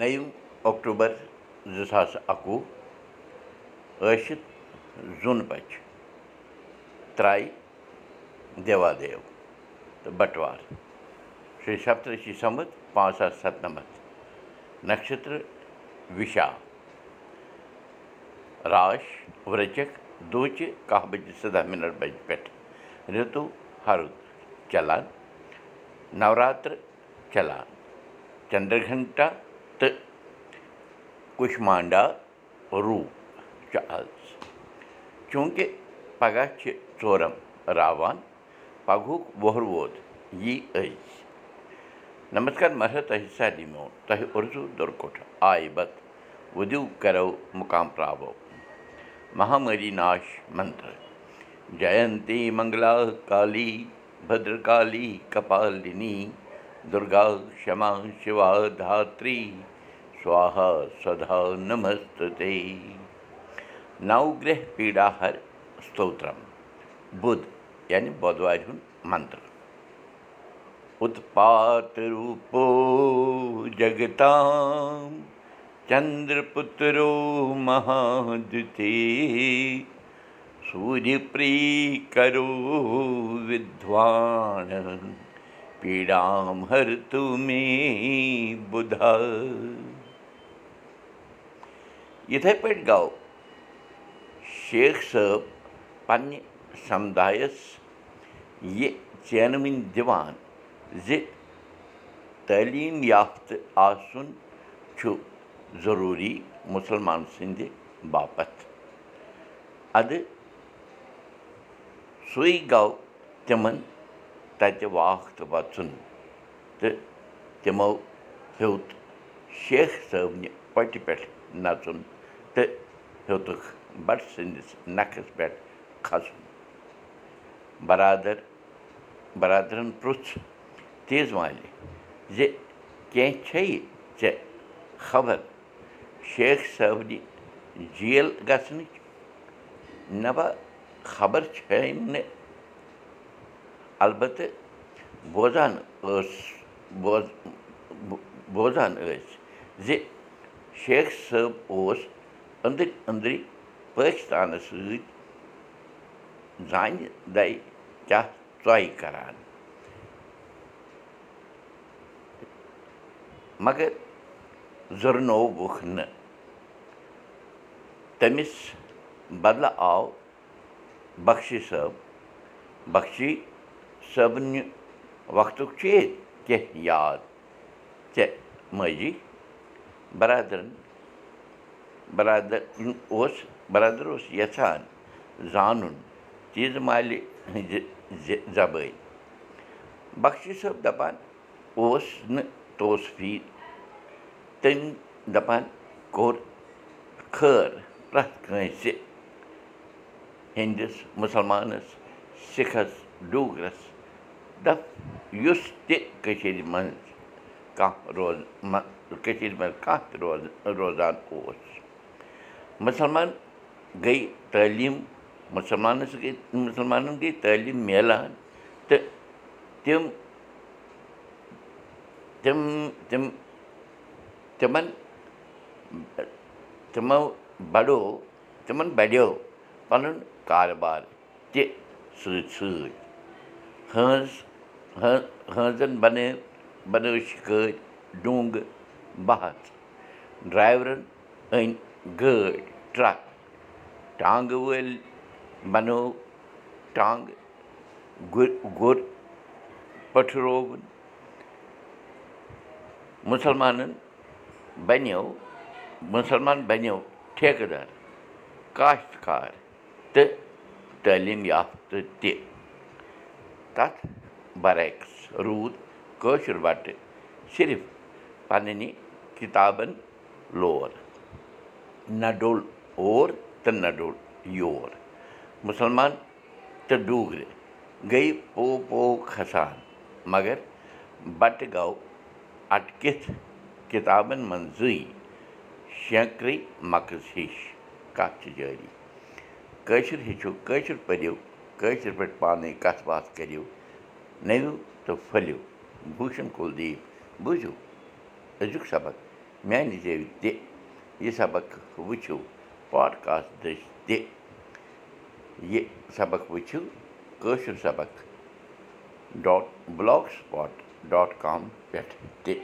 نٔیِم October زٕ ساس اَکوُہ ٲسِتھ زوٗنہٕ بَچہِ ترٛایہِ دیوادیو تہٕ بَٹوار شیٚیہِ سَتتٕرٛشی سَمَتھ پانٛژھ ساس سَتنَمَتھ نَشترٕ وِشا راش وچک دوٗچہِ کاہ بَجے سَداہ مِنٹ بَجہِ پٮ۪ٹھ رِتوٗ ہرُد چلان نوراترٕ چلان چندر گھنٹا تہٕ کُشمانڈا روٗپ چھُ آز چوٗنٛکہِ پگاہ چھِ ژورَم راوان پگہُک وُہر ووت یی أزۍ نمسکار سارنٕے میون تۄہہِ اُردوٗ دُرکُٹھ آیہِ بت وُدِو کَرو مُقام پراوو مہامری ناش منتر جینتی منگلا کالی بدرکالی کپالنی دُرگا کما شِوا دھتری سوہا سدا نمست نو گرٛہ پیٖڈا ہر ستوترم بُد یعنی بۄدوارِ ہُنٛد منتر اُتپات روٗپو جگتام یِتھَے پٲٹھۍ گوٚو شیخ صٲب پنٛنہِ سمدایَس یہِ ژینوٕنۍ دِوان زِ تعلیٖم یافتہٕ آسُن چھُ تَتہِ واکھ وَژُن تہٕ تِمو ہیوٚت شیخ صٲبنہِ پۄٹہِ پٮ۪ٹھ نَژُن تہٕ ہیوٚتُکھ بَٹہٕ سٕنٛدِس نَکھَس پٮ۪ٹھ کھَسُن بَرادَر بَرادَرَن پرُٛژھ تیز والہِ زِ کیٚنٛہہ چھےٚ ژےٚ خبر شیخ صٲبنہِ جیل گژھنٕچ نَبا خبر چھے نہٕ اَلبتہٕ بوزان ٲس بوز بوزان ٲسۍ زِ شیخ صٲب اوس أنٛدٕرۍ أنٛدرٕ پٲکِستانَس سۭتۍ زانہِ دَے کیٛاہ ژۄیہِ کَران مگر زُرنووُکھ نہٕ تٔمِس بدلہٕ آو بخشی صٲب بخشی صٲبنہِ وقتُک چھُ ییٚتہِ کیٚنٛہہ یاد ژےٚ ماجی بَرادَرَن بَرادَر اوس بَرادَر اوس یَژھان زانُن تیٖژٕ مالہِ ہٕنٛزِ زبٲنۍ۔ بخشی صٲب دَپان اوس نہٕ توسفی تٔمۍ دَپان کوٚر خٲر پرٛٮ۪تھ کٲنٛسہِ ہِنٛدِس مُسلمانَس سِکھَس ڈوٗگرَس دَپ یُس تہِ کٔشیٖرِ منٛز کانٛہہ روز کٔشیٖرِ منٛز کانٛہہ تہِ روز روزان اوس مُسلمان گٔے تعلیٖم مُسلمانَس گٔے مُسلمانَن گٔے تعلیٖم میلان تہٕ تِم تِم تِم تِمَن تِمو بَڑو تِمَن بَڑیو پَنُن کارٕبار تہِ سۭتۍ سۭتۍ ہٲنٛز ہٲنٛزَن بَنٲو بَنٲو شِکٲرۍ ڈوٗنٛگہٕ بَہَژ ڈرٛایورَن أنۍ گٲڑۍ ٹرٛک ٹانٛگہٕ وٲلۍ بَنٲو ٹانٛگہٕ گُر گُر پٔٹھرووُن مُسلمانَن بَنیو مُسلمان بَنیو ٹھیکہٕ دَر کاشتکار تہٕ تعلیٖم یافتہٕ تہِ تَتھ بَرعکس روٗد کٲشُر بَٹہٕ صرف پنٛنہِ کِتابَن لور نہ ڈوٚل اور تہٕ نہ ڈوٚل یور مُسلمان تہٕ ڈوٗگرِ گٔے پو پو کھَسان مگر بَٹہٕ گوٚو اَٹکِتھ کِتابَن منٛزٕے شٮ۪نٛکرٕے مَکٕز ہِش کَتھ چھِ جٲری کٲشُر ہیٚچھِو کٲشُر پٔرِو کٲشِر پٲٹھۍ پانَے کَتھ باتھ کٔرِو نٔوِو تہٕ پھٔلِو۔ بوٗشَن کُلدیپ بوٗزِو أزیُک سبق۔ میٛانہِ زیٚوِ تہِ یہِ سبق وٕچھِو پاڈکاسٹ دٔسۍ تہِ یہِ سبق وٕچھِو کٲشُر سبق dot blogspot dot com پٮ۪ٹھ تہِ